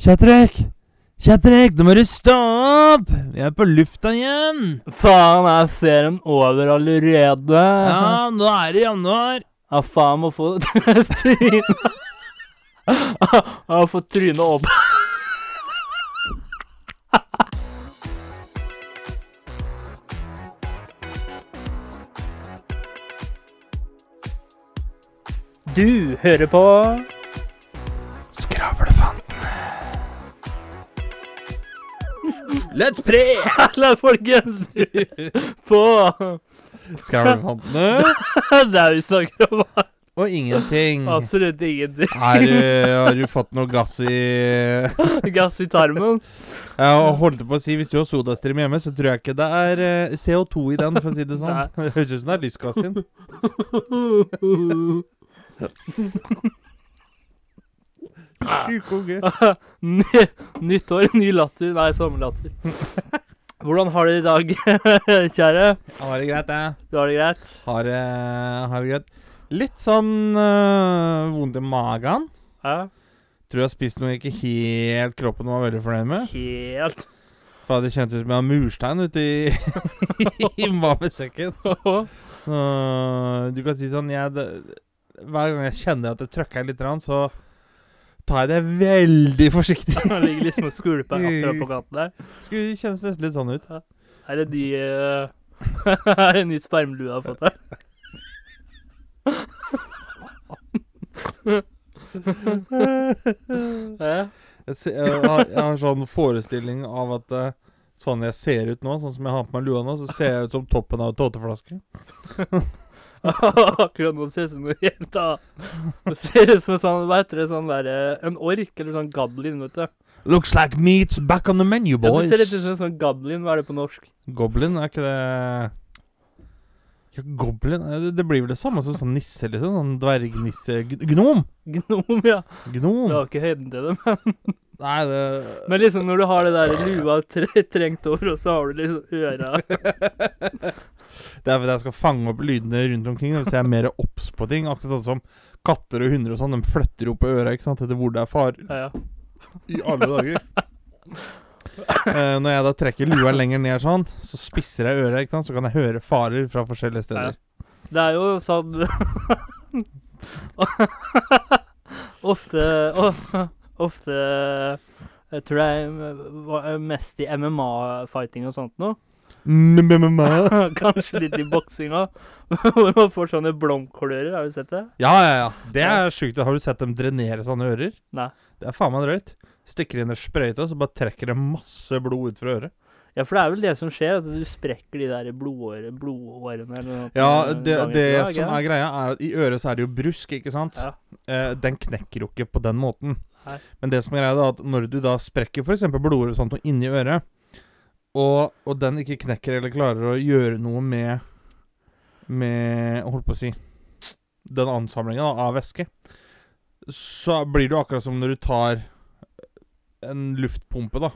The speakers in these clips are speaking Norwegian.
Kjetrik! Kjetrik, nå må du stå opp! Vi er på lufta igjen! Faen, er serien over allerede? Ja, nå er det januar. Ja, faen, må få trynet Jeg få trynet opp. Du hører på Let's pre! Halla, folkens! På Skravlefantene Det er vi snakker om. og ingenting. Absolutt ingenting. Er, du- har du fått noe gass i Gass i tarmen. Jeg holdt på å si Hvis du har sodastream hjemme, så tror jeg ikke det er eh, CO2 i den, for å si det sånn. Høres ut som det er lystgass i den. Sjuk unge. Ny, nyttår, ny latter. Nei, sommerlatter. Hvordan har du det i dag, kjære? Har det greit, jeg. Du har det greit? Har det, har det greit. Litt sånn øh, vondt i magen. Ja, Tror jeg har spist noe jeg ikke helt kroppen var veldig fornøyd med. helt. For det kjentes ut som jeg har murstein ute i, i mavesekken. Så du kan si sånn jeg, Hver gang jeg kjenner at det trøkker litt, så tar jeg det veldig forsiktig. Han ligger liksom og skvulper akkurat på kanten der. Skulle kjennes nesten litt sånn ut. Er det ny eh, Er det ny spermlue jeg har fått her? Jeg, ser, jeg, har, jeg har sånn forestilling av at eh, sånn jeg ser ut nå, sånn som jeg har på meg lua nå, så ser jeg ut som toppen av en tåteflaske. Akkurat nå ser det ut som noe helt annet. Det ser ut som en sånn, hva heter det, sånn der, eh, en ork, eller sånn goblin, vet du. Looks like meat's back on the menu, Ja, det boys. ser litt ut som en sånn goblin, hva er det på norsk? Goblin, er ikke det ja, Goblin eh, det, det blir vel det samme som sånn nisse, liksom. Sånn dvergnisse Gnom! Gnom, ja. Gnom. Det har ikke høyden til det, men, Nei, det men liksom når du har det der lua tre, trengt over, og så har du liksom øra. Det er fordi jeg skal fange opp lydene rundt omkring. Hvis jeg er mer obs på ting. Akkurat sånn som katter og hunder og sånn. De flytter jo på øra ikke sant? etter hvor det er far. Ja, ja. I alle dager. Eh, når jeg da trekker lua lenger ned sånn, så spisser jeg øret, ikke sant? så kan jeg høre farer fra forskjellige steder. Det er jo sånn Ofte Ofte Jeg tror det er mest i MMA-fighting og sånt nå. Kanskje litt i boksinga. Hvor man får sånne blomkålører. Har du sett det? Ja, ja, ja. Det er sjukt. Har du sett dem drenere sånne ører? Nei. Det er faen meg drøyt. Stikker inn en sprøyte, og så bare trekker det masse blod ut fra øret. Ja, for det er vel det som skjer, at du sprekker de der blodårene, blodårene eller noe. Ja, det, det ikke som er greia, er at i øret så er det jo brusk, ikke sant? Ja. Eh, den knekker jo ikke på den måten. Nei. Men det som er greia, er at når du da sprekker f.eks. blodåret sånt og inni øret, og, og den ikke knekker eller klarer å gjøre noe med Med Holdt på å si Den ansamlingen av væske, så blir det jo akkurat som når du tar en luftpumpe, da.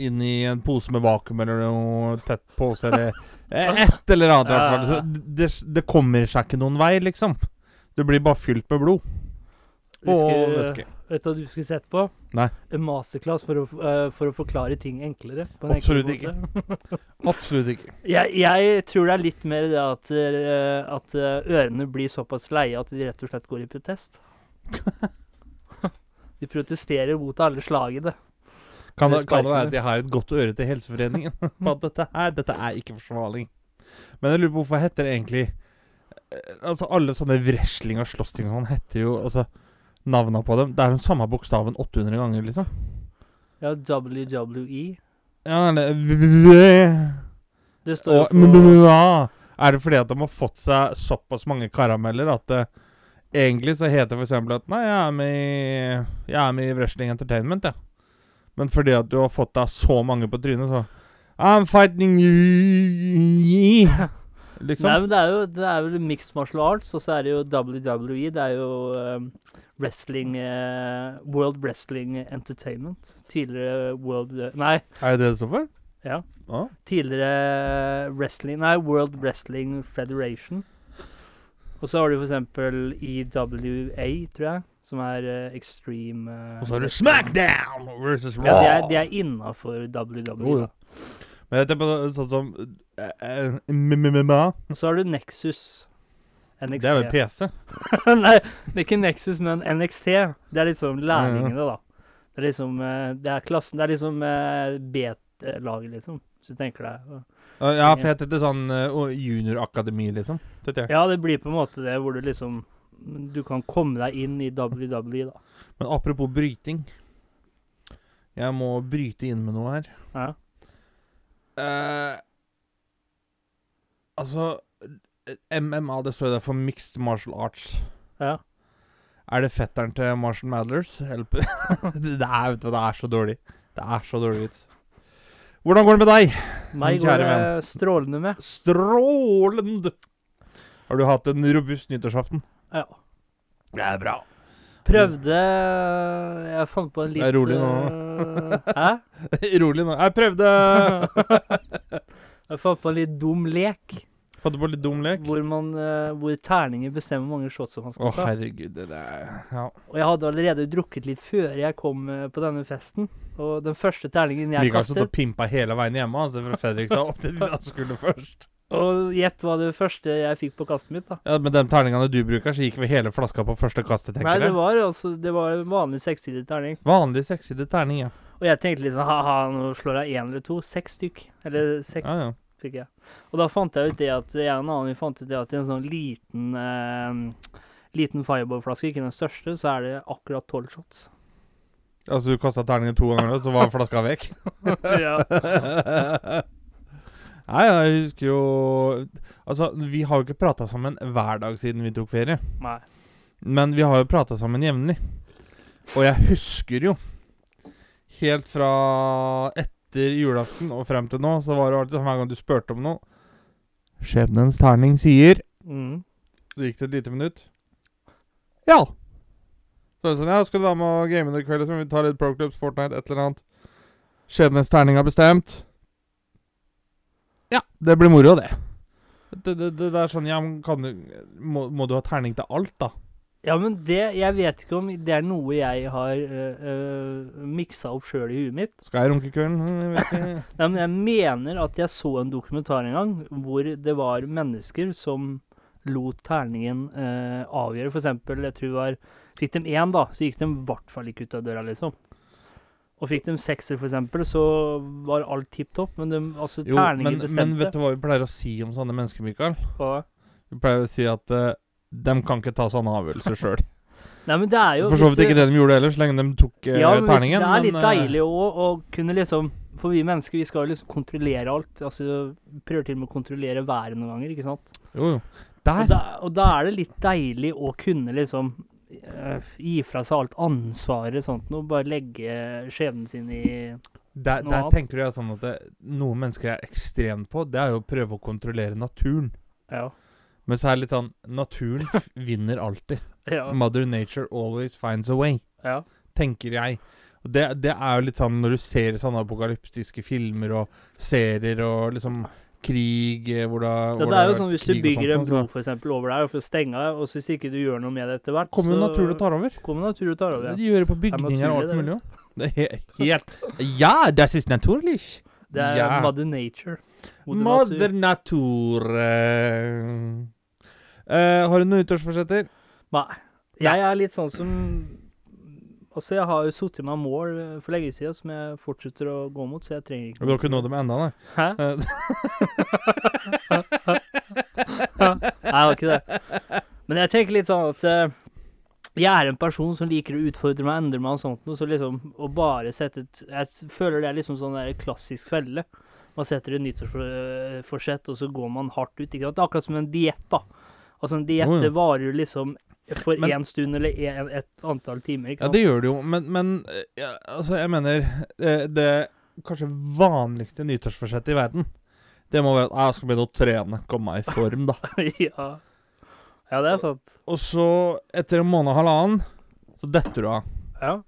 Inn i en pose med vakuum eller noe tett pose, eller et eller annet. i hvert fall. Det, det kommer seg ikke noen vei, liksom. Det blir bare fylt med blod. Og væske. Vet du hva du skulle sett på? Nei. En masterclass for å, eh, for å forklare ting enklere. på en Absolutt måte. Absolutt ikke. Jeg, jeg tror det er litt mer det at, eh, at eh, ørene blir såpass leie at de rett og slett går i protest. De protesterer mot alle slagene. Kan det, kan det være at jeg har et godt øre til Helseforeningen? At dette her, dette er ikke forsvarlig. Men jeg lurer på hvorfor heter det egentlig Altså Alle sånne wrestling og slåssting og sånn heter jo altså Navna på dem Det er den samme bokstaven 800 ganger, liksom. Ja, WWE. Ja, eller Det står jo for ja. Er det fordi at de har fått seg såpass mange karameller at det, egentlig så heter det eksempel at Nei, jeg er med i, jeg er med i Wrestling Entertainment, jeg. Men fordi at du har fått deg så mange på trynet, så I'm fighting you Liksom. Nei, men det er jo det er jo mixed martial arts, og så er det jo WWE. Det er jo um, wrestling uh, World Wrestling Entertainment. Tidligere World Nei, Er det det det står for? Ja. Ah. tidligere wrestling Nei, World Wrestling Federation. Og så har du for eksempel EWA, tror jeg, som er uh, extreme uh, Og så har du SmackDown versus Raw. Ja, de er, de er innafor WWE. Oh, ja. Men jeg tenker på sånn som MMA. Og så har du Nexus. NXT. Det er vel PC? Nei, det er ikke Nexus, men NXT. Det er liksom lærlingene, da. Det er liksom eh, Det er klassen Det er liksom eh, B-laget, liksom. Hvis du tenker deg. Ja, for jeg tenkte sånn eh, juniorakademi, liksom. Ja, det blir på en måte det hvor du liksom Du kan komme deg inn i WWE, da. Men apropos bryting. Jeg må bryte inn med noe her. Ja. Eh, altså MMA, det står jo der for Mixed Martial Arts. ja. Er det fetteren til Marshall Madlers? Help. det, er, vet du, det er så dårlig. Det er så dårlig vits. Hvordan går det med deg? Meg Min går det strålende med. Strålende! Har du hatt en robust nyttårsaften? Ja. Det er bra. Prøvde Jeg fant på en litt Det er rolig nå. Hæ? Rolig nå. Jeg prøvde! Jeg fant på en litt dum lek. Fant du på litt dum lek? Hvor, man, eh, hvor terninger bestemmer hvor mange shots man Å, skal ta. herregud. Det der Ja. Og jeg hadde allerede drukket litt før jeg kom eh, på denne festen. Og den første terningen jeg Mikael stod kastet og pimpa hele veien hjemme, altså fra Fredrikstad opp til da skulle først. Og gjett hva det første jeg fikk på kastet mitt, da. Ja, Med de terningene du bruker, så gikk vi hele flaska på første kastet, Nei, tenker det jeg. var altså Det var en vanlig sekssidig terning. Vanlig sekssidig terning, ja. Og jeg tenkte liksom ha-ha, nå slår jeg én eller to. Seks stykk. Eller seks ja, ja. Fikk jeg. Og da fant jeg ut det at jeg og en annen vi fant ut det at i en sånn liten eh, Liten fireball-flaske, ikke den største, så er det akkurat tolv shots. Altså, du kasta terningen to ganger, så var flaska vekk? ja. Nei, jeg husker jo Altså, vi har jo ikke prata sammen hver dag siden vi tok ferie. Nei. Men vi har jo prata sammen jevnlig. Og jeg husker jo Helt fra etter julaften og frem til nå, så var det alltid sånn hver gang du spurte om noe Skjebnens terning sier Mm. Så gikk det et lite minutt. Ja. Så er det sånn, ja, skal du være med og game i kveld? Så vi tar litt Pro Clubs, Fortnite, et eller annet. Skjebnens terning er bestemt. Ja, det blir moro. Det, det, det, det er sånn, ja, men kan du må, må du ha terning til alt, da? Ja, men det Jeg vet ikke om det er noe jeg har øh, miksa opp sjøl i huet mitt. Skal jeg runke kvelden? Jeg vet ikke. Nei, men jeg mener at jeg så en dokumentar en gang hvor det var mennesker som lot terningen øh, avgjøre. For eksempel, jeg tror det var Fikk de én, da, så gikk de i hvert fall ikke ut av døra, liksom. Og fikk de sekser, for eksempel, så var alt tipp topp. Men de, altså, Jo, terningen men, men vet du hva vi pleier å si om sånne mennesker, Mikael? Hva? Vi pleier å si at de kan ikke ta sånne avgjørelser sjøl. Nei, men det er jo For så vidt ikke det de gjorde heller, så lenge de tok uh, Ja, men terningen. det er litt men, eh, deilig òg å kunne liksom For vi mennesker, vi skal liksom kontrollere alt. Altså Prøver til og med å kontrollere været noen ganger, ikke sant. Jo, jo. Og da, og da er det litt deilig å kunne liksom uh, gi fra seg alt ansvaret sånt og bare legge skjebnen sin i Der, der tenker jeg sånn at det, noe mennesker er ekstremt på, det er jo å prøve å kontrollere naturen. Ja. Men så er det litt sånn Naturen vinner alltid. Ja. Mother nature always finds a way, ja. tenker jeg. Det, det er jo litt sånn når du ser sånne apokalyptiske filmer og serier og liksom krig eh, hvor da Ja, det er jo sånn hvis du bygger en bro for eksempel over der for å stenge og så hvis ikke du gjør noe med det etter hvert, Kommer jo naturen og tar over. kommer naturen og tar over. De Ja. gjør det på er bygninger og alt mulig. Det er he helt Ja, das ist natürlich. Det er ja. mother nature. Moder Mother Nature. natur. Eh, Har du noen nyttårsforsetter? Nei. Jeg er litt sånn som Altså, jeg har jo satt meg mål eh, for lenge siden som jeg fortsetter å gå mot, så jeg trenger ikke Du har ikke nådd dem ennå, nei? Hæ? Nei, jeg har ikke det. Men jeg tenker litt sånn at jeg er en person som liker å utfordre meg, endre meg og sånt noe, så liksom å bare sette et Jeg føler det er liksom sånn der klassisk felle. Man setter et nyttårsforsett, og så går man hardt ut. Ikke sant? Det er akkurat som en diett, da. Altså en diett oh, ja. varer liksom for én stund eller en, et antall timer. Ikke sant? Ja, det gjør det jo, men, men ja, altså, jeg mener det, Det kanskje vanligste nyttårsforsettet i verden, det må være at «Ah, jeg skal begynne å trene, komme meg i form, da. ja. Ja, det er sant. Og så, etter en måned og halvannen, så detter du av. Ja.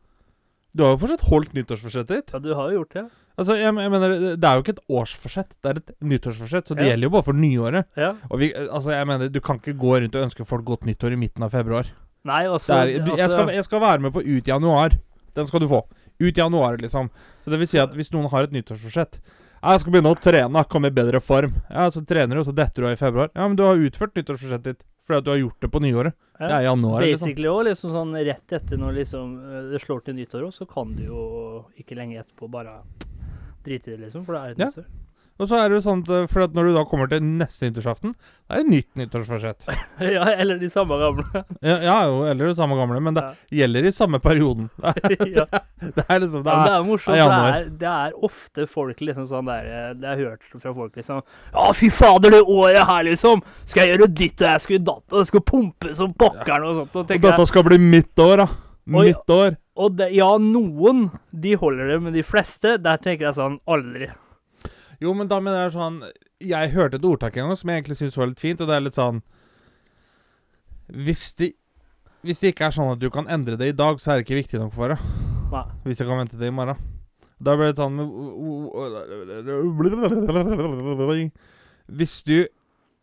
Du har jo fortsatt holdt nyttårsforsettet ditt. ja, du har jo gjort det. Altså, jeg, jeg mener, Det er jo ikke et årsforsett, det er et nyttårsforsett. Så det Ja. gjelder jo bare for nyåret. Ja. Og vi, altså, jeg mener, Du kan ikke gå rundt og ønske folk godt nyttår i midten av februar. Nei, Det altså, er, du, jeg, skal, jeg skal være med på Ut januar. Den skal du få. Ut januar, liksom. Så det vil si at hvis noen har et nyttårsforsett 'Jeg skal begynne å trene, komme i bedre form.' Ja, Så trener du, og så detter du av i februar. Ja, men du har utført nyttårsforsettet ditt fordi at du har gjort det på nyåret. Ja. Det er januar, liksom. Basically òg, liksom sånn rett etter når liksom øh, det slår til nyttår òg, så kan du jo ikke lenge etterpå bare drite i det, liksom. For det er et Ja. nyttår. Og så er det jo sånn at eh, for at når du da kommer til neste nyttårsaften, da er det nytt nyttårsforsett. ja, eller de samme gamle. Ja, ja jo, eller de samme gamle, men det gjelder i samme perioden. ja. Det er liksom det det men det er, er morsomt. det er Det er, er ofte folk liksom sånn der eh, Det er hørt fra folk liksom Ja, fy fader, det året her, liksom! Skal jeg gjøre ditt, og jeg skal datt, og jeg skal pumpe som pokkeren og sånt. Og, Og dette skal bli mitt år, da. Mitt og, år. og det, ja, noen de holder det, men de fleste, der tenker jeg sånn Aldri. Jo, men da mener jeg sånn Jeg hørte et ordtak en gang som jeg egentlig syns var litt fint, og det er litt sånn Hvis det Hvis det ikke er sånn at du kan endre det i dag, så er det ikke viktig nok for deg. Nei. Hvis jeg kan vente til i morgen. Da blir det sånn Hvis du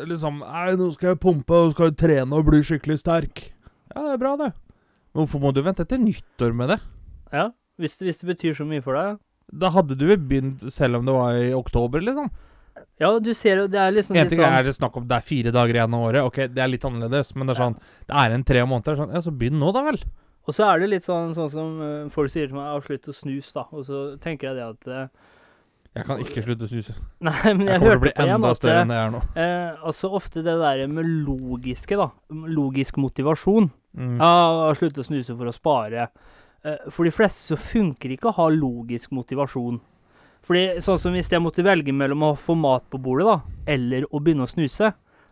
liksom Nei, nå skal jeg pumpe og skal jeg trene og bli skikkelig sterk. Ja, det er bra, det. Men hvorfor må du vente til nyttår med det? Ja, hvis det, hvis det betyr så mye for deg. Da hadde du vel begynt selv om det var i oktober, liksom. Ja, du ser jo, det er liksom En ting sånn er det snakk om det er fire dager igjen av året. Ok, det er litt annerledes, men det er sånn Det er en tre måneder. Sånn, ja, så begynn nå, da vel. Og så er det litt sånn, sånn som eh, folk sier til meg, «Ja, slutt å snus, da. Og så tenker jeg det at eh, Jeg kan ikke slutte å snuse. Nei, men Jeg jeg, kommer til å bli enda større enn det jeg er nå. eh, altså ofte det der med logiske, da. Logisk motivasjon. Mm. Ja, slutte å snuse for å spare. Eh, for de fleste så funker det ikke å ha logisk motivasjon. Fordi sånn som hvis jeg måtte velge mellom å få mat på bordet, da, eller å begynne å snuse,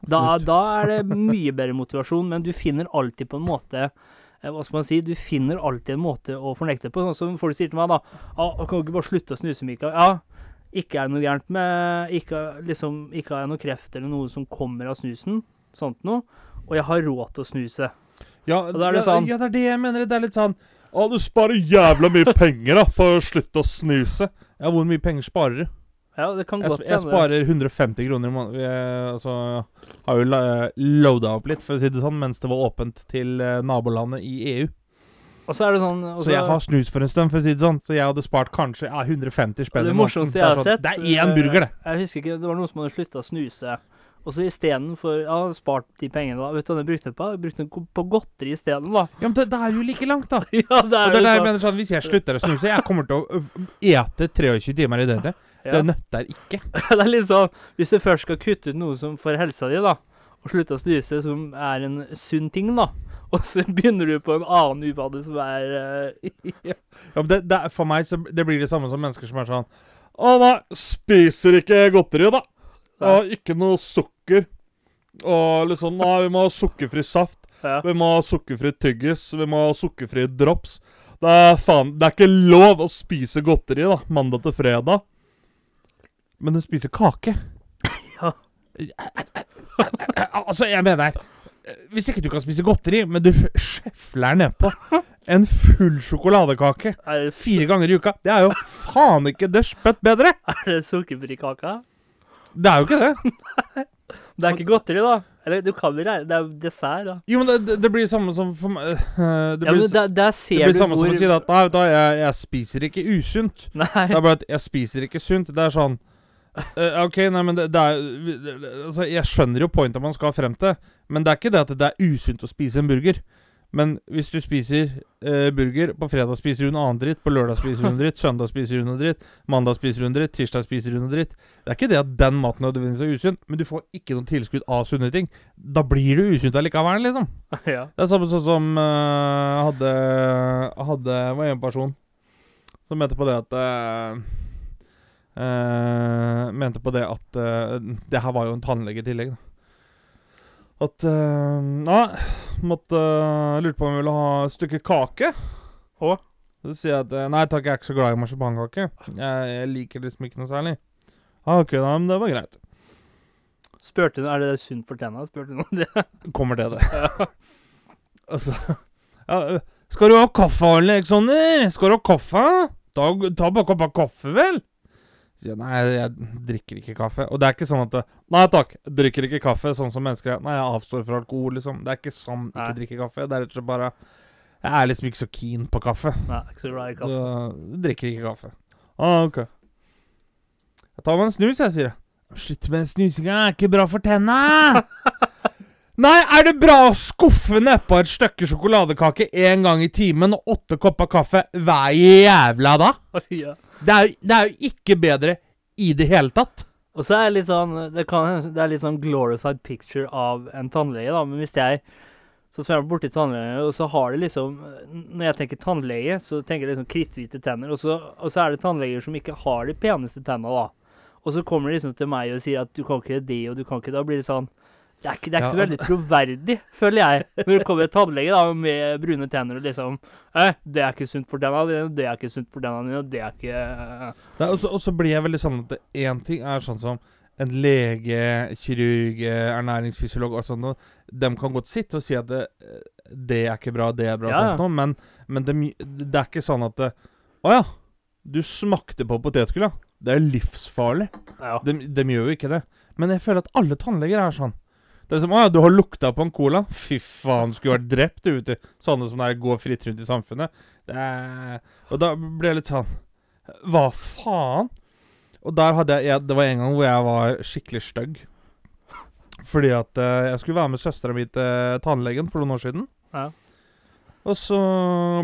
da, da er det mye bedre motivasjon, men du finner alltid på en måte eh, hva skal man si, Du finner alltid en måte å fornekte på. Sånn som folk sier til meg, da ah, 'Kan du ikke bare slutte å snuse, Mikael?' Ja, ikke er det noe gærent med Ikke, liksom, ikke har jeg noe kreft eller noe som kommer av snusen, sånt noe, og jeg har råd til å snuse. Ja, Og da er det ja, sånn- ja, det er det jeg mener. Det er litt sånn Å, du sparer jævla mye penger da for å slutte å snuse. Ja, hvor mye penger sparer du? Ja, det kan Jeg, godt jeg sparer 150 kroner i måneden. Jeg, altså, har jo la- loada opp litt, for å si det sånn, mens det var åpent til eh, nabolandet i EU. Og så er det sånn også, Så jeg har snus for en stund, for å si det sånn. Så jeg hadde spart kanskje ja, 150 spenn i måneden. Det morsomste jeg har sånn- sett Det er én burger, det. eh, Jeg husker ikke, det var noen som hadde slutta å snuse. Og så istedenfor Ja, spart de pengene, da. Vet du hva de brukte på? De brukte den på godteri isteden, da. Ja, men det, det er jo like langt, da. ja, det Og det er der jeg sånn. mener sånn, Hvis jeg slutter å snuse Jeg kommer til å ete 23 timer i døgnet. Ja. Det nøtter ikke. det er litt sånn Hvis du først skal kutte ut noe som for helsa di, da, og slutte å snuse, som er en sunn ting, da, og så begynner du på en annen uvane som er uh... ja, men det, det, er- for meg så det blir det samme som mennesker som er sånn Å nei, spiser ikke godteri, da. Ja, ikke noe sukker. Og liksom Nei, vi må ha sukkerfri saft. ja. Vi må ha sukkerfri tyggis. Vi må ha sukkerfri drops. Det er faen Det er ikke lov å spise godteri, da, mandag til fredag. Men du spiser kake. Ja. Altså, jeg mener Hvis ikke du kan spise godteri, men du sjefler nedpå en full sjokoladekake fire ganger i uka Det er jo faen ikke det spøtt bedre! er det sukkerfri kake? Det er jo ikke det. Det er ikke godteri, da. Eller du kan regne Det er jo dessert, da. Jo, men det, det, blir samme som for meg Det Det ja, blir, men der, der det blir du samme som å si at Nei, hva, jeg, jeg spiser ikke usunt. Nei. Det er bare at jeg spiser ikke sunt. Det er sånn uh, OK, nei, men det, det er Altså, jeg skjønner jo pointet man skal frem til, men det er ikke det at det er usunt å spise en burger. Men hvis du spiser eh, burger På fredag spiser du noe annet dritt, på lørdag spiser du noe dritt, søndag spiser du noe dritt, mandag spiser du noe dritt, tirsdag spiser du noe dritt Det er ikke det at den maten nødvendigvis er usunn, men du får ikke noe tilskudd av sunne ting. Da blir du usunt allikevel, liksom. Ja. Det er samme sånn som uh, hadde Hadde var en person som mente på det at uh, uh, Mente på det at Det her var jo en tannlege i tillegg, da. At uh, Nei, måtte uh, Lurte på om jeg ville ha et stykke kake. Og? Så sier jeg at eh, nei takk, jeg er ikke så glad i marsipankake. Jeg, jeg liker liksom ikke noe særlig. Ah, ok, da, men det var greit. Spurte hun er det sunt for tenna. Spurte hun om det. Kommer til det. altså ja, Skal du ha kaffe, Alexander? Skal du ha kaffe? Ta, ta bare kopp av kaffe, vel? Sier nei, jeg drikker ikke kaffe. Og det er ikke sånn at det, Nei takk, jeg drikker ikke kaffe, sånn som mennesker er. Nei, jeg avstår fra alkohol, liksom. Det er ikke sånn ikke Nei. drikke kaffe. Det er rett og slett bare Jeg er liksom ikke så keen på kaffe. Nei, ikke så glad i Så kaffe. jeg drikker ikke kaffe. Ah, ok. Jeg tar meg en snus, jeg, sier jeg. Slutt med den snusinga, er ikke bra for tenna! Nei, er det bra å skuffe nedpå et stykke sjokoladekake én gang i timen og åtte kopper kaffe hver jævla dag? ja. Det er, jo- det er jo ikke bedre i det hele tatt. Og så er det litt sånn det, kan, det er litt sånn glorified picture av en tannlege, da. Men hvis jeg så svømmer jeg borti tannlege, og så har det liksom Når jeg tenker tannlege, så tenker jeg liksom kritthvite tenner. Og så, og så er det tannleger som ikke har de peneste tenna, da. Og så kommer de liksom til meg og sier at du kan ikke det, og du kan ikke Da blir det sånn Det er ikke, det er ikke så veldig troverdig, føler jeg. Når du kommer til tannlege med brune tenner og liksom eh, Det er ikke sunt for denne dine, det er ikke sunt for denne dine, det er ikke Det Og så- blir jeg veldig sånn at én ting er sånn som en lege, kirurg, ernæringsfysiolog og sånn og De kan godt sitte og si at det, det er ikke bra, det er bra, Ja, sånt noe, men, men det, det er ikke sånn at Å ja, du smakte på potetgull, ja. Det er livsfarlig. Ja. De, de gjør jo ikke det. Men jeg føler at alle tannleger er sånn. Det er som, ah, du har lukta på en cola? Fy faen, skulle vært drept du ute. Sånne som der går fritt rundt i samfunnet. Det er, og da ble jeg litt sånn Hva faen? Og der hadde jeg, jeg Det var en gang hvor jeg var skikkelig stygg. Fordi at uh, jeg skulle være med søstera mi til tannlegen for noen år siden. Ja. Og så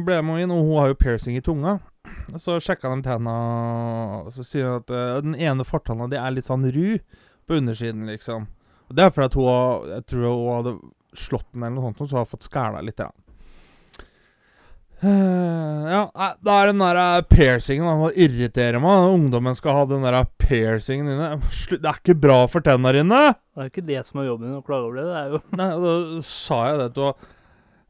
ble jeg med inn, og hun har jo piercing i tunga. Og så sjekka de tenna, og så sier hun at uh, den ene fortanna di er litt sånn ru på undersiden, liksom. Og det er fordi at hun Jeg tror hun hadde slått den eller noe sånt, så har hun fått skæla litt. Ja. ja, nei, det er den der eh, piercingen han irriterer meg. Ungdommen skal ha den der piercingen inne. Det er ikke bra for tenna dine! Det er jo ikke det som er jobben din, å klage over det. Det er jo Nei, da sa jeg det til henne.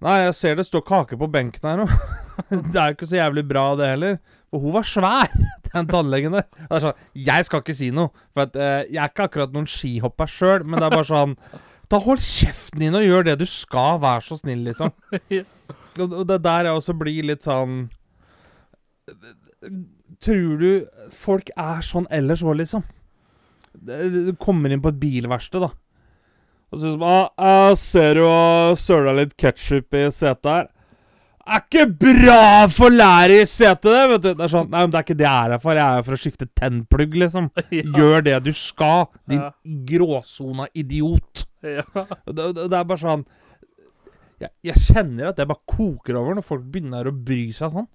Nei, jeg ser det står kake på benken her nå. det er jo ikke så jævlig bra, det heller. For hun var svær, den tannlegen der. Det er sånn, Jeg skal ikke si noe, for at, eh, jeg er ikke akkurat noen skihopper sjøl, men det er bare sånn Da hold kjeften din og gjør det du skal, vær så snill, liksom. Og, og det er der jeg også blir litt sånn Tror du folk er sånn ellers òg, liksom? Du kommer inn på et bilverksted, da. Og så sånn ah, Jeg ser du har søla litt ketsjup i setet her. Er ikke bra for lærer i setet, det! vet du Det er sånn, Nei, men det er ikke det jeg er her for. Jeg er her for å skifte tennplugg, liksom. ja. Gjør det du skal, din Ja. gråsona idiot. ja. Det, det, er bare sånn jeg, jeg kjenner at det bare koker over når folk begynner å bry seg sånn.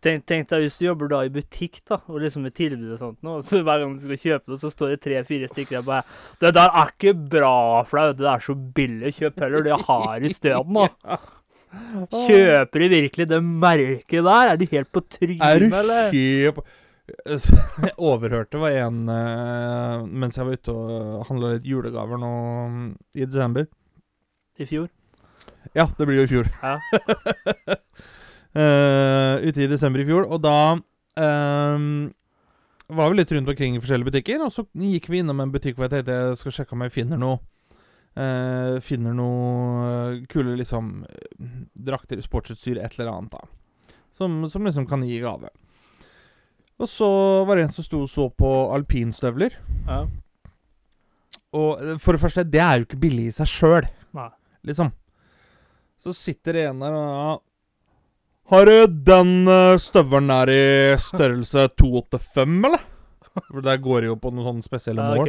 Tenk, tenk deg hvis du jobber da i butikk, da, og liksom med tilbud og sånt, nå, så hver gang du skal kjøpe det, så står det tre-fire stykker der bare 'Det der er ikke bra for deg, det er så billig. Kjøp heller det jeg har i stedet, da.' Kjøper du virkelig det merket der? Er du helt på Er du trynet, eller? helt Jeg overhørte var en eh, mens jeg var ute og handla litt julegaver nå mm, i desember. I fjor? Ja, det blir jo i fjor. Ja. uh, ute i desember i fjor, og da eh, var vi litt rundt omkring i forskjellige butikker, og så gikk vi innom en butikk hvor jeg tenkte jeg skal sjekke om jeg finner noe eh, Finner noe kule liksom eh, drakter, sportsutstyr, et eller annet, da. Som, som liksom kan gi gave. Og så var det en som sto og så på alpinstøvler. ja. Og eh, for det første, det er jo ikke billig i seg sjøl, liksom. Så sitter det en der og ja, Har du den støvelen der i størrelse 285, eller? For der går det jo på noen sånne spesielle Ja, mål.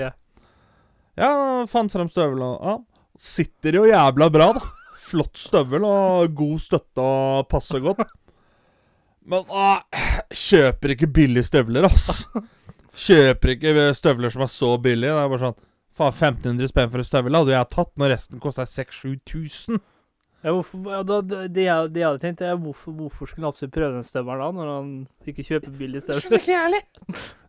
Ja, fant frem støvelen ja, Sitter jo jævla bra, da. Flott støvel og god støtte og passer godt. Men ah, kjøper ikke billige støvler, ass. Kjøper ikke støvler som er så billige. Det er bare sånn Faen, 1500 spenn for en støvel hadde jeg tatt når resten kosta 6000-7000. Ja, hvorfor, ja, da, det, det, jeg, det jeg hadde tenkt, er hvorfor, hvorfor skulle han absolutt prøve den støvelen da, når han ikke kjøper billig støvel?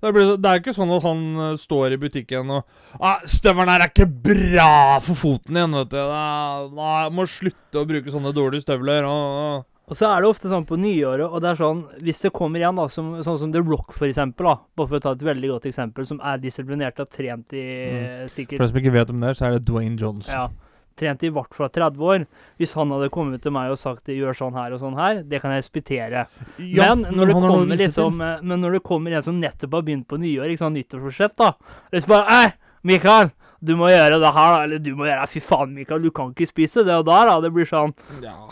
Det, det er jo ikke sånn at han uh, står i butikken og ah, 'Støvelen her er ikke bra for foten din', vet du. Nei, nei, jeg må slutte å bruke sånne dårlige støvler. Og, og. Og så er det ofte sånn på nyåret, og det er sånn Hvis det kommer igjen, da, som, sånn som The Rock, for eksempel, da, bare for å ta et veldig godt eksempel, som er disiplinert og trent i Mm. For de som ikke vet om det, så er det Dwayne Johnson. ja, trent i hvert fall 30 år. Hvis han hadde kommet til meg og sagt 'gjør sånn her og sånn her', det kan jeg respektere. Ja, men, når å kommer liksom, eh, men når det kommer en som nettopp har begynt på nyår, ikke sant, nyttårsforsett, da Hvis bare 'Ei, Mikael, du må gjøre det her', da. Eller 'du må gjøre det', Fy faen, Mikael, du kan ikke spise det og der', da. Det blir sånn. Ja.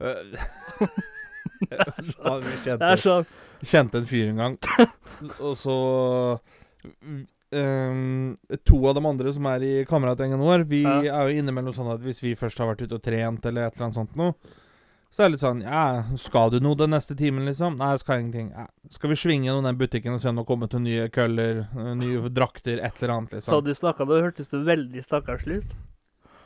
jeg Det er kjente, sånn kjente en fyr en gang, og så ehm, To av de andre som er i kameratgjengen vår, vi Ja. er jo innimellom sånn at hvis vi først har vært ute og trent eller et eller annet sånt noe, så er det litt sånn Ja, skal du noe den neste timen, liksom? Nei, jeg skal ingenting. Ja. Skal vi svinge gjennom den butikken og se om det har kommet noen nye køller, eh, nye drakter, et eller annet, Så liksom? du snakka, da hørtes det veldig stakkarslig ut.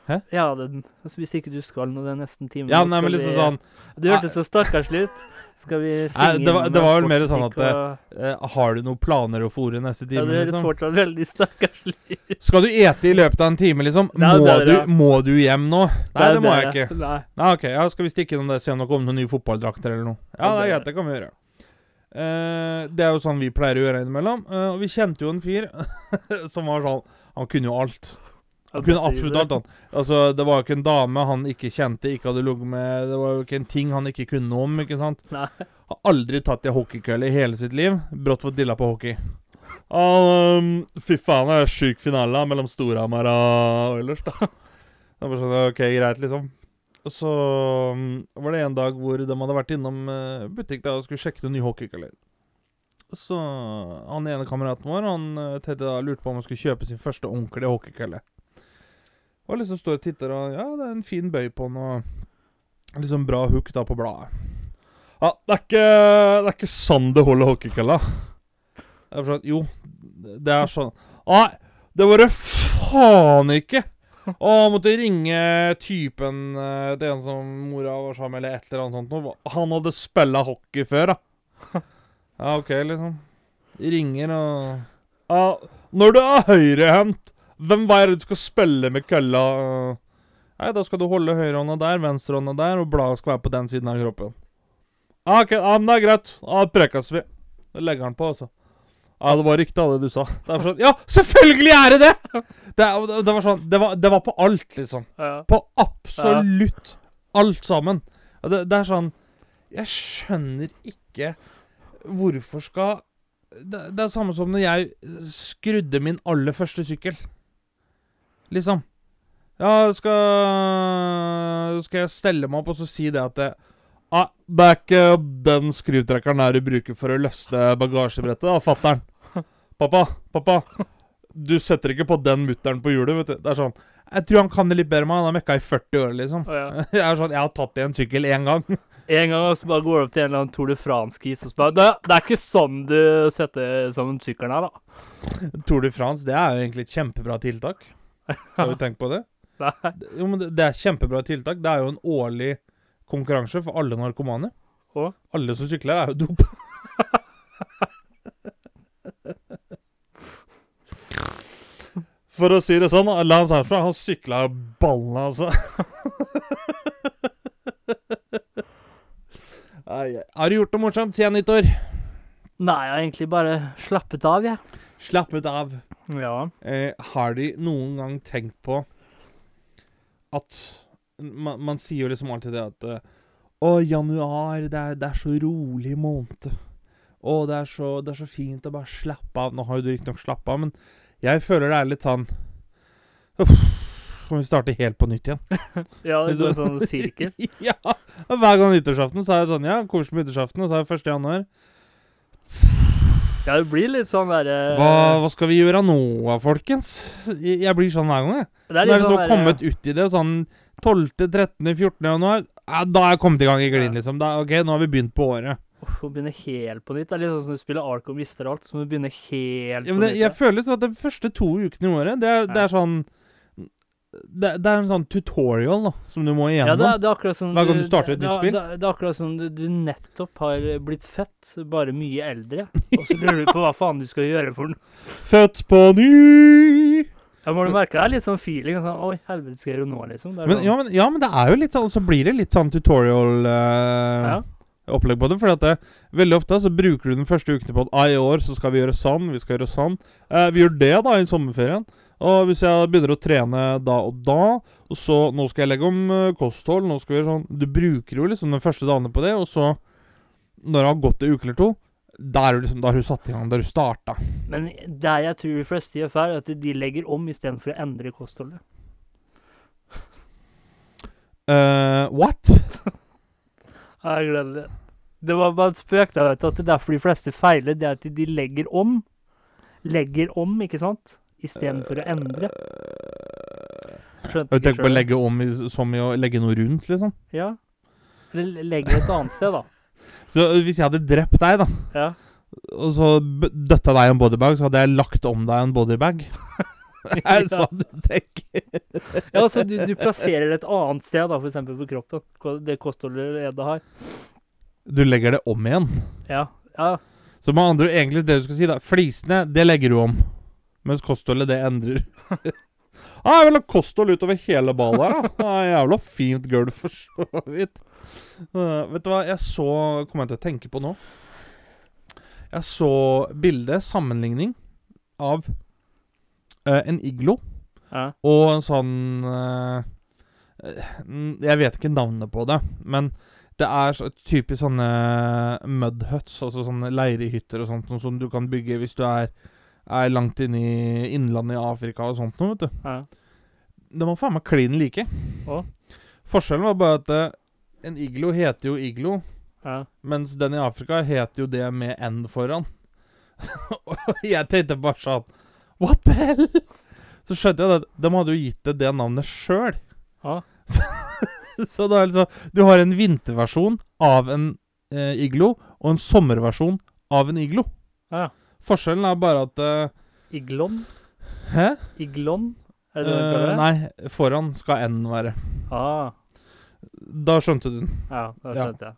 Hæ? Ja, den, altså, hvis ikke du skal noe den neste timen Ja, nei, men liksom sånn Du hørtes så stakkarslig ut. Skal vi Nei, svinge det var- det var vel mer sånn at, og- eh, Har du noen planer å fòre neste time? Ja, det høres liksom? fortsatt veldig stakkarslig. Skal du ete i løpet av en time, liksom? Nei, Må, du, må du hjem nå? Nei, det må jeg ikke. Nei. Nei, ok, ja, Skal vi stikke innom det, se om det kommer noen nye fotballdrakter eller noe? Ja, Ja, det er greit, det kan vi gjøre. Uh, det er jo sånn vi pleier å gjøre innimellom. Uh, og vi kjente jo en fyr som var sånn Han kunne jo alt. Han kunne absolutt alt, han. Altså, det var jo ikke en dame han ikke kjente, ikke hadde ligget med Det var jo ikke en ting han ikke kunne om, ikke sant? Nei. Har aldri tatt i hockeykølle i hele sitt liv. Brått fått dilla på hockey. Ah, um, fy faen, det er sjuk finale mellom Storhamar og Oilers, da. Det var sånn, ok, greit, liksom. Og så um, var det en dag hvor de hadde vært innom uh, butikk da og skulle sjekke noen nye hockeykøller. Så han ene kameraten vår Han uh, Teddy da lurte på om han skulle kjøpe sin første ordentlige hockeykølle. Og liksom står og titter, og ja, det er en fin bøy på den, og liksom bra hook da på bladet. Ja, det er ikke, det er ikke sånn det holder hockeykølla. Jo, det er sånn Nei, det var det faen ikke! Han måtte ringe typen eh, til en som mora var sammen eller et eller annet sånt. Han hadde spilla hockey før, da. Ja, OK, liksom. Ringer og Ja, når du er høyrehendt, hvem hva er det du skal spille med kølla? Nei, da skal du holde høyrehånda der, venstrehånda der, og bladet skal være på den siden av kroppen. Ja, ok, ja, men det er greit. Ja, prekkes vi. Det legger han på, altså. Ja, det var riktig, det du sa. Det sånn, ja, selvfølgelig er det det! Det, det var sånn, det var, det var på alt, liksom. Ja. På absolutt alt sammen. Det, det er sånn Jeg skjønner ikke hvorfor skal det, det er samme som når jeg skrudde min aller første sykkel. Liksom. Ja, skal Skal jeg stelle meg opp og så si det at det, ah, det er ikke den skrutrekkeren her du bruker for å løsne bagasjebrettet, da, fatter'n. Pappa, pappa. Du setter ikke på den mutteren på hjulet, vet du. Det er sånn Jeg tror han kan det litt bedre enn meg. Han har mekka i 40 år, liksom. Oh, ja. Jeg er sånn, jeg har tatt i en sykkel én gang. En gang så bare går du opp til en eller annen Tour de France-kis og spør det, det er ikke sånn du setter sammen sykkelen her, da. Tour de France, det er jo egentlig et kjempebra tiltak. Har du tenkt på det? Nei. Jo, men det, er kjempebra tiltak. Det er jo en årlig konkurranse for alle narkomane. Og? Alle som sykler, er jo dopa. For å si det sånn, Lance Armstrong han sykla ballene, altså. Har du gjort noe morsomt siden nyttår? Nei, jeg har egentlig bare slappet av, jeg. Slappet av. Ja. Eh, har de noen gang tenkt på at man, man sier jo liksom alltid det at eh, Å, januar, det er, det er så rolig måned. Å, det er, så, det er så fint å bare slappe av. Nå har jo du riktignok slappa av, men jeg føler det er litt sånn Uff, Kan vi starte helt på nytt igjen? Ja, det er sånn, sånn sirkel. ja! Hver gang nyttårsaften så er det sånn Ja, koselig med nyttårsaften, og så er det 1. januar. Ja, det blir litt sånn derre Hva, hva skal vi gjøre nå, folkens? Jeg blir sånn hver gang, jeg. Er Nå er vi så sånn kommet ut i det, sånn 12., 13., 14. januar. Ja, da er jeg kommet i gang i gliden, liksom. Da, ok, nå har vi begynt på året. Uff, Å begynne helt på nytt. Det er litt sånn som du spiller Ark og mister alt, så må du begynne helt Ja, på men det, nytt. jeg føler sånn at de første to ukene i året, det er, det er sånn det, det er en sånn tutorial da, som du må ja, igjennom. det er, det er Hver gang du starter et nytt spill. Det, det er akkurat som du, du nettopp har blitt født, bare mye eldre. Og så lurer du på hva faen du skal gjøre for noe. Født på ny! Ja, må du merke det er litt sånn feeling. Sånn, Oi, helvete, skal jeg gjøre nå, liksom? Men, sånn, ja, men, ja, men det er jo litt sånn Så blir det litt sånn tutorial uh, Ja. opplegg på det. Fordi at det, veldig ofte så bruker du den første ukene på at i år så skal vi gjøre sånn, vi skal gjøre sånn. Uh, vi gjør det da i sommerferien. Og hvis jeg begynner å trene da og da, og så Nå skal jeg legge om eh, kosthold, nå skal vi sånn Du bruker jo liksom den første dagene på det, og så, når det har gått en uke eller to, da liksom, har du satt i gang, da har du starta. Men det jeg tror de fleste gjør feil, er at de legger om istedenfor å endre kostholdet. Uh, what? Jeg glemmer det. Det var bare et spøk. da, vet du, at Det er derfor de fleste feiler. Det er at de legger om. Legger om, ikke sant? Istedenfor å endre. Skjønte Du tenker på å legge om i, som i å legge noe rundt, liksom? Ja. Eller legger et annet sted, da. Så øh, hvis jeg hadde drept deg, da, Ja. og så døtta deg i en bodybag, så hadde jeg lagt om deg i en bodybag? Er det sånn du tenker? Ja, altså du, du plasserer det et annet sted, da, f.eks. på kroppen. Det kostholdet Edda har. Du legger det om igjen. Ja. ja. Så med andre egentlig det du skal si, da Flisene, det legger du om. Mens kostholdet, det endrer. ah, jeg vil ha kosthold utover hele ballet her, da. Ah, jævla fint gulv, for så vidt. Uh, vet du hva jeg så Kommer jeg til å tenke på nå? Jeg så bilde, sammenligning, av uh, en iglo ja. og en sånn eh, eh, Jeg vet ikke navnet på det, men det er så, typisk sånne mud huts, altså sånne leirehytter og sånt, som du kan bygge hvis du er, er langt inne i innlandet i Afrika og sånt noe, vet du. ja. De var faen meg klin like. Å. Forskjellen var bare at eh, en iglo heter jo iglo, ja. mens den i Afrika heter jo det med N foran. og jeg tenkte bare sånn What the hell? Så skjønte jeg at de hadde jo gitt det det navnet sjøl. Ja. Så da er det liksom Du har en vinterversjon av en eh, iglo, og en sommerversjon av en iglo. ja. Forskjellen er bare at uh, Iglon? Hæ? Iglon? Er det det kaller det? nei, foran skal N være. Ah, Da skjønte du den. ja, da Ja. skjønte jeg.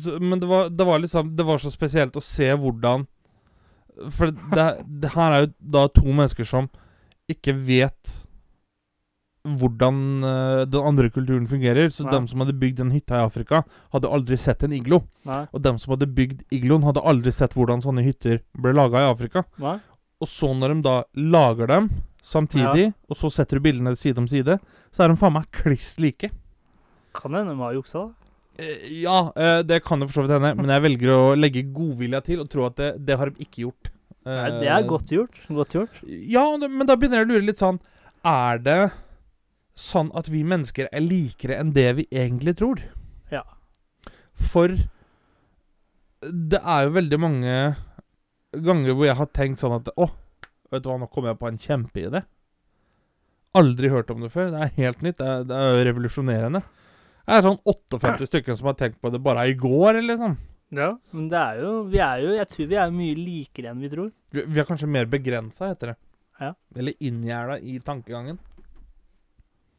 Så, men det var, det var liksom Det var så spesielt å se hvordan For det, det her er jo da to mennesker som ikke vet hvordan eh, den andre kulturen fungerer. Så ja. dem som hadde bygd den hytta i Afrika, hadde aldri sett en iglo. Nei. Og dem som hadde bygd igloen, hadde aldri sett hvordan sånne hytter ble laga i Afrika. Nei? Og så når de da lager dem samtidig, og så setter du bildene side om side, så er de faen meg kliss like. Kan hende de har juksa, da. Eh, Ja, eh, det kan det for så vidt hende, men jeg velger å legge godvilja til og tro at det, det har de ikke gjort. Nei, det er godt gjort. Godt gjort. Ja, men da begynner jeg å lure litt sånn Er det sånn at vi mennesker er likere enn det vi egentlig tror? Ja. For det er jo veldig mange ganger hvor jeg har tenkt sånn at Å, vet du hva, nå kom jeg på en kjempeidé. Aldri hørt om det før. Det er helt nytt. Det er, det er jo revolusjonerende. Det er sånn 58 stykker som har tenkt på det bare i går, liksom. Ja, men det er jo Vi er jo Jeg tror vi er mye likere enn vi tror. Vi, vi er kanskje mer begrensa, heter det. Ja. Eller inngjerda i tankegangen.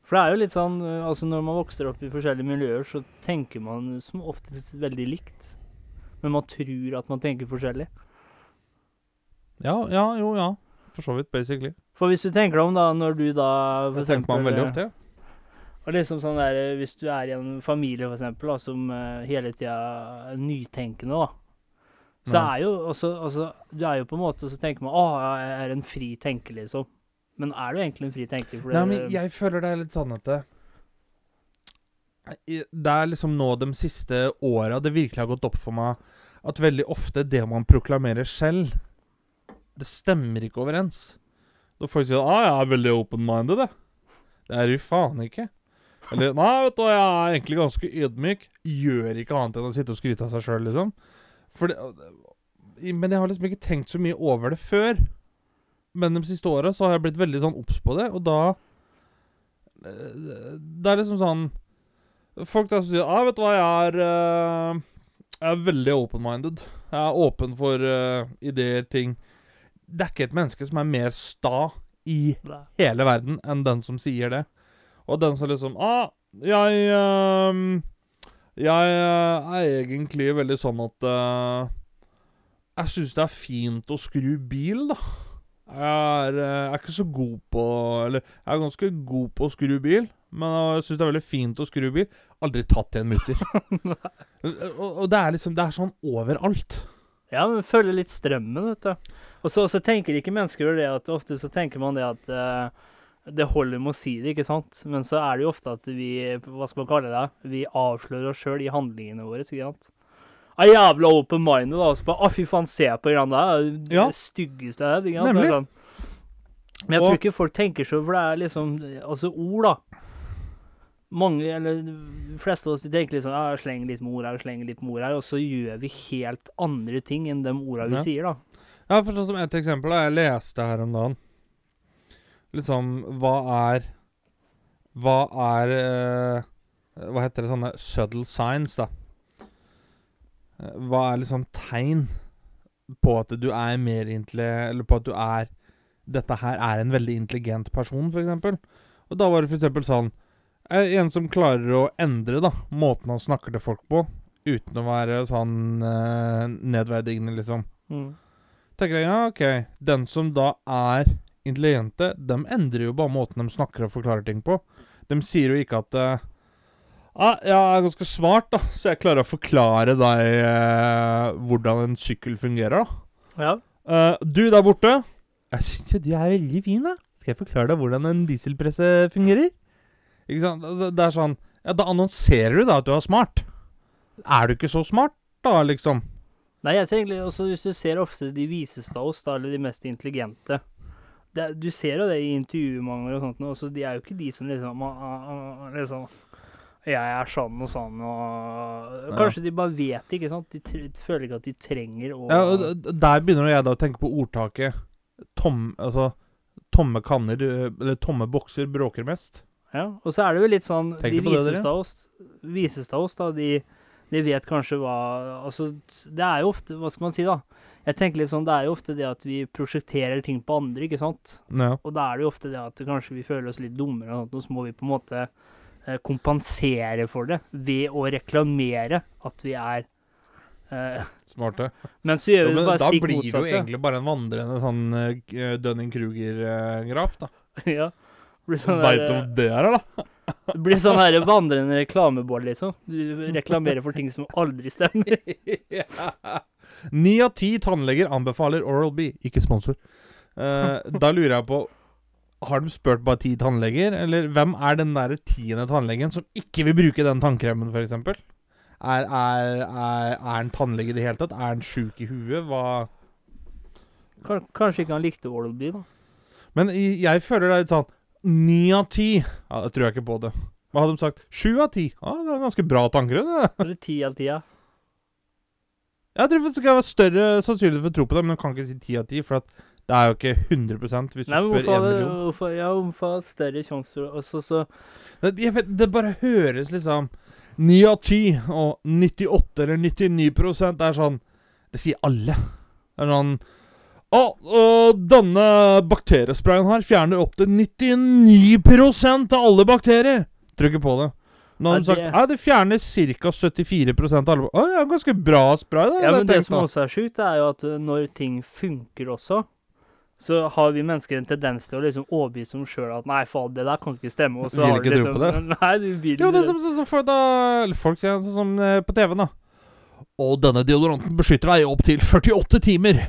For det er jo litt sånn øh, Altså når man vokser opp i forskjellige miljøer, så tenker man som oftest veldig likt. Men man tror at man tenker forskjellig. Ja, ja, jo, ja. For så vidt, basically. For hvis du tenker deg om da, når du da for Det tenker man veldig øh, ofte. Ja. Og liksom sånn der, øh, Hvis du er i en familie for eksempel, da, som hele tida er nytenkende, da. Så er jo også, altså Du er jo på en måte Så tenker man å, jeg er en fri tenker, liksom. Men er du egentlig en fri tenker? Nei, men jeg føler det er litt sånn at det Det er liksom nå de siste åra det virkelig har gått opp for meg at veldig ofte det man proklamerer selv, det stemmer ikke overens. Da folk sier ah, 'jeg er veldig open-minded', det. Det er jo faen ikke. Eller 'nei, vet du jeg er egentlig ganske ydmyk'. Gjør ikke annet enn å sitte og skryte av seg sjøl, liksom. For det, men jeg har liksom ikke tenkt så mye over det før. Men de siste åra så har jeg blitt veldig sånn obs på det, og da eh, Det er liksom sånn Folk der som sier ah, 'Vet du hva, jeg er eh, Jeg er veldig open-minded. Jeg er åpen for uh, ideer, ting Det er ikke et menneske som er mer sta i Nei. hele verden enn den som sier det. Og den som liksom ah, jeg ehm, Jeg er egentlig veldig sånn at Jeg syns det er fint å skru bil, da. Jeg er, jeg er ikke så god på Eller jeg er ganske god på å skru bil, Men jeg syns det er veldig fint å skru bil. Aldri tatt i en mutter. og, og det er liksom Det er sånn overalt. Ja, men følger litt strømmen, vet du. Og så, så tenker ikke mennesker det at ofte så tenker man det at uh, det holder med å si det, ikke sant? Men så er det jo ofte at vi, hva skal man kalle det, vi avslører oss sjøl i handlingene våre, ikke sant? Er jævla open minded, da. Så bare, ah, fy faen, se på greiene der. Det Ja. styggeste jeg vet, Nemlig. Sånn. Men jeg Og- tror ikke folk tenker så, for det er liksom Altså, ord, da. Mange, eller de fleste av oss de tenker liksom ja, jeg slenger litt ord her, sleng litt ord her, og så gjør vi helt andre ting enn de orda vi Ja. sier, da. Ja, for sånn som et eksempel da, Jeg leste her om dagen Liksom, hva er Hva er eh, Hva heter det sånne subtle signs, da? Eh, Hva er liksom tegn på at du er mer intelligent Eller på at du er Dette her er en veldig intelligent person, eksempel. Og da var det eksempel sånn eh, En som klarer å endre da måten han snakker til folk på, uten å være sånn eh, nedverdigende, liksom Mm. tenker jeg, ja, ok Den som da er intelligente, de endrer jo bare måten de snakker og forklarer ting på. De sier jo ikke at eh, ah, 'Jeg er ganske smart, da, så jeg klarer å forklare deg eh, hvordan en sykkel fungerer', da. Ja. Eh, du der borte, jeg syns jo du er veldig fin, da. Skal jeg forklare deg hvordan en dieselpresse fungerer? Ikke sant? Altså, det er sånn Ja, da annonserer du da at du er smart. Er du ikke så smart, da, liksom? Nei, jeg tenker også hvis du ser ofte de viseste av oss, da, eller de mest intelligente det, Du ser jo det i intervjumanger og sånt, og så de er jo ikke de som liksom, ah, ah, ah, liksom Jeg er sånn og sånn, og Ja. Kanskje de bare vet det, ikke sant? De føler ikke at de trenger å Ja, og Der begynner jeg da å tenke på ordtaket tom, altså, Tomme kanner, eller tomme bokser, bråker mest. Ja, og så er det jo litt sånn Tenk De dere? av oss, da, de, de vet kanskje hva Altså, det er jo ofte Hva skal man si, da? Jeg tenker litt sånn, Det er jo ofte det at vi prosjekterer ting på andre, ikke sant? Ja. Og da er det jo ofte det at kanskje vi føler oss litt dummere, og sånt, og så må vi på en måte kompensere for det ved å reklamere at vi er uh, Smarte. Men så gjør Ja, vi men bare da blir blir det jo egentlig bare en vandrende sånn uh, Dunning-Kruger-graf, da. ja. Sånn Veit du om det er, da? Det blir sånn her vandrende reklamebord, liksom. Du reklamerer for ting som aldri stemmer. Ni av ti tannleger anbefaler Oral-B, ikke sponsor. Uh, da lurer jeg på Har de spurt bare ti tannleger, eller hvem er den der tiende tannlegen som ikke vil bruke den tannkremen, f.eks.? Er, er, er, er han tannlege i det hele tatt? Er han sjuk i huet? Hva Kan- Kanskje ikke han likte Oral-B, da. Men jeg føler det er litt sånn Ni av ti Ja, det tror jeg ikke på det. Hva hadde de sagt? Sju av ti? Ja, det er ganske bra tannkrem, det. Eller ti av ti, ja. Jeg tror det skal være større sannsynlighet for å tro på det, men jeg kan ikke si ti av ti, for at det er jo ikke 100 hvis Nei, du spør én million. hvorfor, ja, hvorfor har større sjanse også, så, så Det, vet, det bare høres liksom 9 av 10 og 98 eller 99% er sånn Det sier alle. Det er sånn Å, og denne bakteriesprayen her fjerner opp til 99% av alle bakterier! Trykker på det. Nå har de sagt ja, det fjerner ca. 74% av alle Å, det er en ganske bra spray, da. Ja, men det som også er sjukt, er jo at uh, når ting funker også, så har vi mennesker en tendens til å liksom overbevise om sjøl at nei, faen, det der kan ikke stemme. Og så Vil har du ikke tro liksom, på det. Nei, du vil Jo, det er som, som, som for da, folk sier sånn som eh, på TV-en, da. Og denne deodoranten beskytter deg i opptil 48 timer.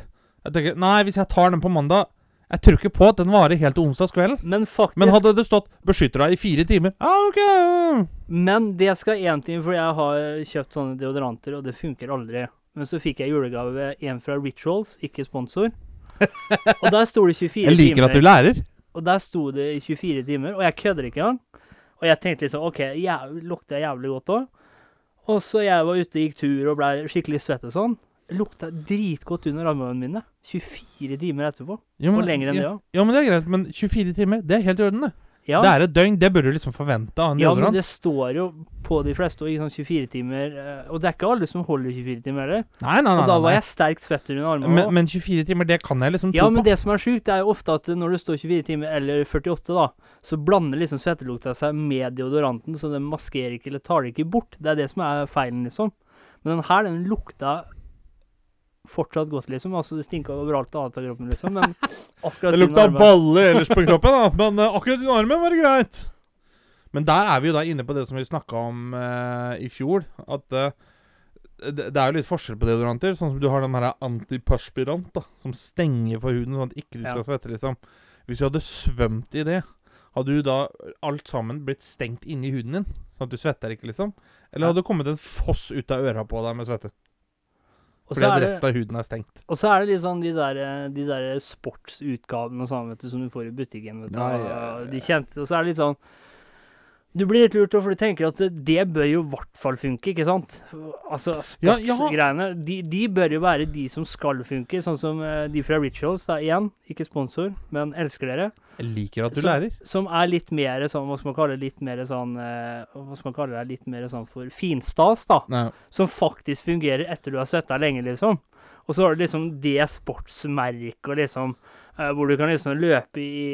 Jeg tenker, Nei, hvis jeg tar den på mandag Jeg tror ikke på at den varer helt til onsdagskvelden. Men faktisk Men hadde det stått 'beskytter deg i fire timer' Ja, ok. Men det skal én ting, for jeg har kjøpt sånne deodoranter, og det funker aldri. Men så fikk jeg julegave en fra Rituals, ikke sponsor. Og der sto det 24 timer. Jeg liker timer. at du lærer. Og der sto det i 24 timer, og jeg kødder ikke engang. Og jeg tenkte liksom OK, jæv, lukter jævlig godt òg. Og så jeg var ute, gikk tur og ble skikkelig svett og sånn. Lukta dritgodt under armene mine. 24 timer etterpå. Jo, Og lenger enn det ja, òg. ja, men det er greit. Men 24 timer, det er helt i orden, det. Ja, Det er et døgn. Det burde du liksom forvente av en ja, men det står jo på de fleste i sånn 24 timer. eh, Og det er ikke alle som holder 24 timer heller. Nei, nei, nei. Og da var nei. jeg sterkt svett under armene. Men, men 24 timer, det kan jeg liksom tro Ja, men på. det som er sjukt, er jo ofte at når det står 24 timer eller 48, da, så blander liksom svettelukta seg med deodoranten, så den maskerer ikke eller tar det ikke bort. Det er det som er feilen, liksom. Men den her, den lukta fortsatt godt, liksom. Altså, det stinka overalt annet av kroppen, liksom. Men akkurat Det lukta baller ellers på kroppen, da. Men uh, akkurat under armen var det greit. Men der er vi jo da inne på det som vi snakka om uh, i fjor. At uh, det, det er jo litt forskjell på deodoranter. Sånn som du har den her antiperspirant, da, som stenger for huden, sånn at ikke du Ja. skal svette, liksom. Hvis du hadde svømt i det, hadde du da alt sammen blitt stengt inni huden din? Sånn at du svetter ikke, liksom? Eller hadde det kommet en foss ut av øra på deg med svette? Og Fordi at det, resten av huden er stengt. og så er det sånn de der, eh, de der sportsutgavene og sånn, vet du, som du får i butikken. vet du. Ja, ja, ja. De kjente, og så er det litt sånn Du blir litt lurt, for du tenker at det, bør jo i hvert fall funke, ikke sant? Altså, sportsgreiene, de, de bør jo være de som skal funke, sånn som eh, de fra Rituals, da, igjen, ikke sponsor, men elsker dere. Jeg liker at du som, lærer. Som er litt mer sånn, hva skal man kalle det, litt mer sånn eh, Hva skal man kalle det, litt mer sånn for finstas, da. Nei. Som faktisk fungerer etter du har svetta lenge, liksom. Og så har du liksom det sportsmerket liksom eh, Hvor du kan liksom løpe i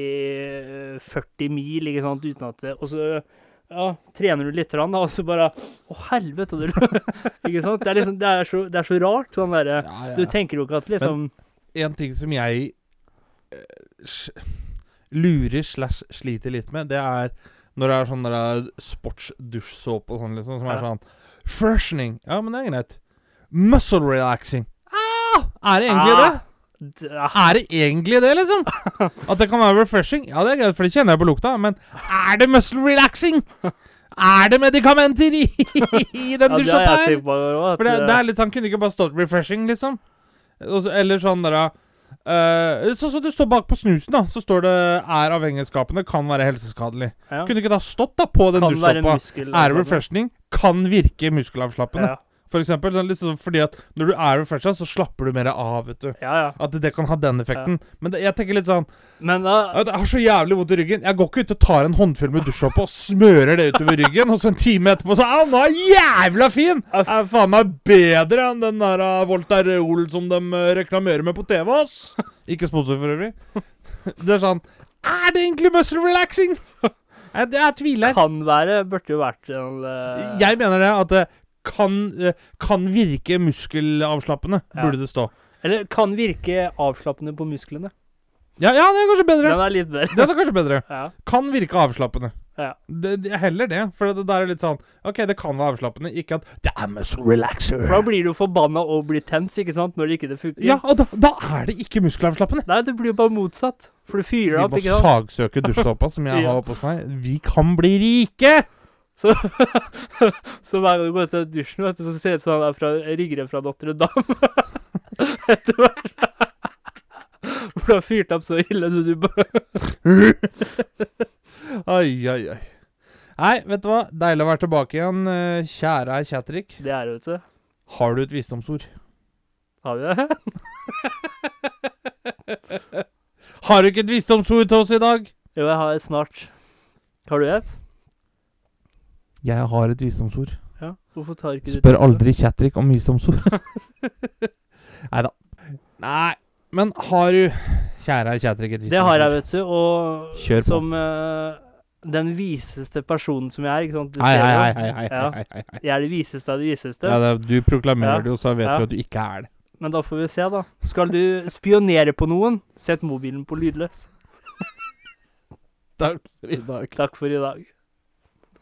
eh, 40 mil, ikke sant, uten at det Og så ja, trener du litt, da, og så bare Å, helvete! Du, ikke sant? Det er liksom Det er så, det er så rart, sånn der, Ja, ja. Du tenker jo ikke at liksom en ting som jeg eh, lurer slash sliter litt med, det er når det er sånn der sportsdusjsåpe og sånn, liksom, som er sånn Freshening. Ja, men det er greit. Muscle relaxing. Ah! Er det egentlig Ah, det? Ja, Er det egentlig det, liksom? At det kan være refreshing? Ja, det er greit, for det kjenner jeg på lukta, men er det muscle relaxing? Er det medikamenter i, i den ja, tenkt på òg. For det, det er litt sånn, kunne ikke bare stått 'refreshing', liksom? Eller sånn der uh, Sånn som det står bak på snusen, da. Så står det 'er avhengighetsskapende, kan være helseskadelig'. ja. Kunne ikke da stått da på den dusjsåpa. Er refreshing, kan virke muskelavslappende. Ja, For eksempel, sånn, liksom, fordi at når du er refresha, så slapper du mer av, vet du. ja. ja. At det kan ha den effekten. Men det, jeg tenker litt sånn Men da jeg har så jævlig vondt i ryggen. Jeg går ikke ut og tar en håndfull med dusjsåpe og smører det utover ryggen, og så en time etterpå så er han jævla fin! Jeg Er faen meg bedre enn den der uh, Voltarol som de uh, reklamerer med på TV, ass. Ikke sponsor for øvrig. Det er sånn Er det egentlig muscle relaxing? Jeg, jeg tviler. kan være, burde jo vært en uh... Jeg mener det at kan, uh, kan virke muskelavslappende, Ja. burde det stå. Eller kan virke avslappende på musklene. Ja, ja, det er kanskje bedre. Den er litt bedre. Den er kanskje bedre. Ja. Kan virke avslappende. Ja. Det, det, heller det. For det der er litt sånn OK, det kan være avslappende, ikke at Damn us relaxer. For da blir du forbanna og blir tens, ikke sant, når det ikke det funker. Ja, og da, da er det ikke muskelavslappende. Nei, det blir jo bare motsatt. For du fyrer Vi opp, må ikke sant. sagsøke dusjsåpa som jeg Ja. har oppe hos meg. Vi kan bli rike! Så, så hver gang du går til dusjen, vet du, så ser det ut som han er fra fra Notre Dame. Etter hvert. For du har fyrt opp så ille, så du bare Oi, oi, oi. Nei, vet du hva? Deilig å være tilbake igjen, eh, kjære Kjatrik. Det er det, vet du. Har du et visdomsord? Har vi det? Har du ikke et visdomsord til oss i dag? Jo, jeg har et snart. Har du et? Jeg har et visdomsord. Ja. Hvorfor tar ikke du Spør det? aldri Kjatrik om visdomsord. Nei da. Nei, men har du Kjære herr et visdomsord? Det har jeg, vet du. Og Kjør på. som eh, den viseste personen som jeg er, ikke sant. Du Hei, ser hei, jo. hei, hei, hei, Ja. hei, hei, hei. Jeg er det viseste av de viseste. Ja, det, du proklamerer Ja. det jo, så vet Ja. vi at du ikke er det. Men da får vi se, da. Skal du spionere på noen, sett mobilen på lydløs. Takk for i dag. Takk for i dag.